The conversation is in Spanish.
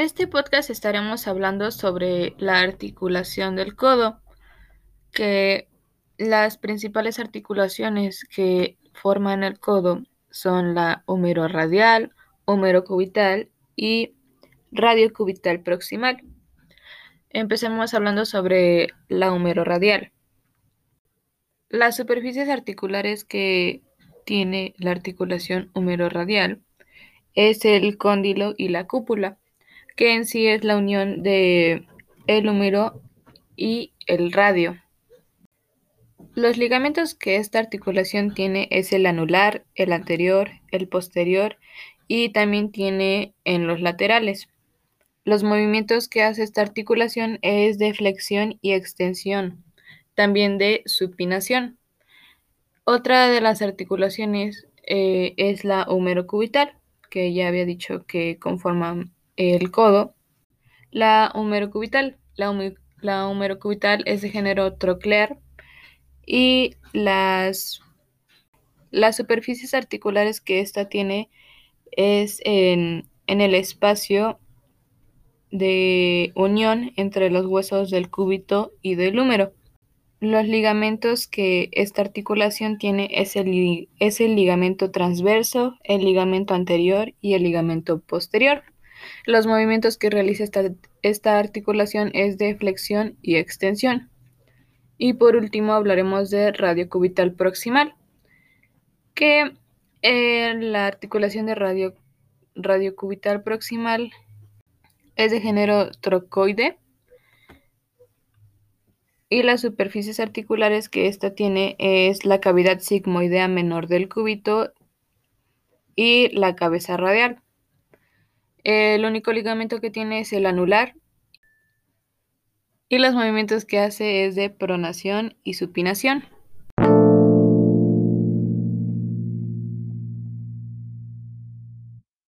este podcast estaremos hablando sobre la articulación del codo, que las principales articulaciones que forman el codo son la humeroradial, humerocubital y radiocubital proximal. Empecemos hablando sobre la humeroradial. Las superficies articulares que tiene la articulación humeroradial es el cóndilo y la cúpula, que en sí es la unión de el húmero y el radio. Los ligamentos que esta articulación tiene es el anular, el anterior, el posterior y también tiene en los laterales. Los movimientos que hace esta articulación es de flexión y extensión, también de supinación. Otra de las articulaciones eh, es la humerocubital, que ya había dicho que conforman el codo. La humerocubital. La, la humerocubital es de género troclear y las, las superficies articulares que ésta tiene es en, en el espacio de unión entre los huesos del cúbito y del húmero. Los ligamentos que esta articulación tiene es el, es el ligamento transverso, el ligamento anterior y el ligamento posterior. Los movimientos que realiza esta, articulación es de flexión y extensión. Y por último hablaremos de radiocubital proximal, que eh, la articulación de radio, radiocubital proximal es de género trocoide y las superficies articulares que ésta tiene es la cavidad sigmoidea menor del cúbito y la cabeza radial. El único ligamento que tiene es el anular y los movimientos que hace es de pronación y supinación.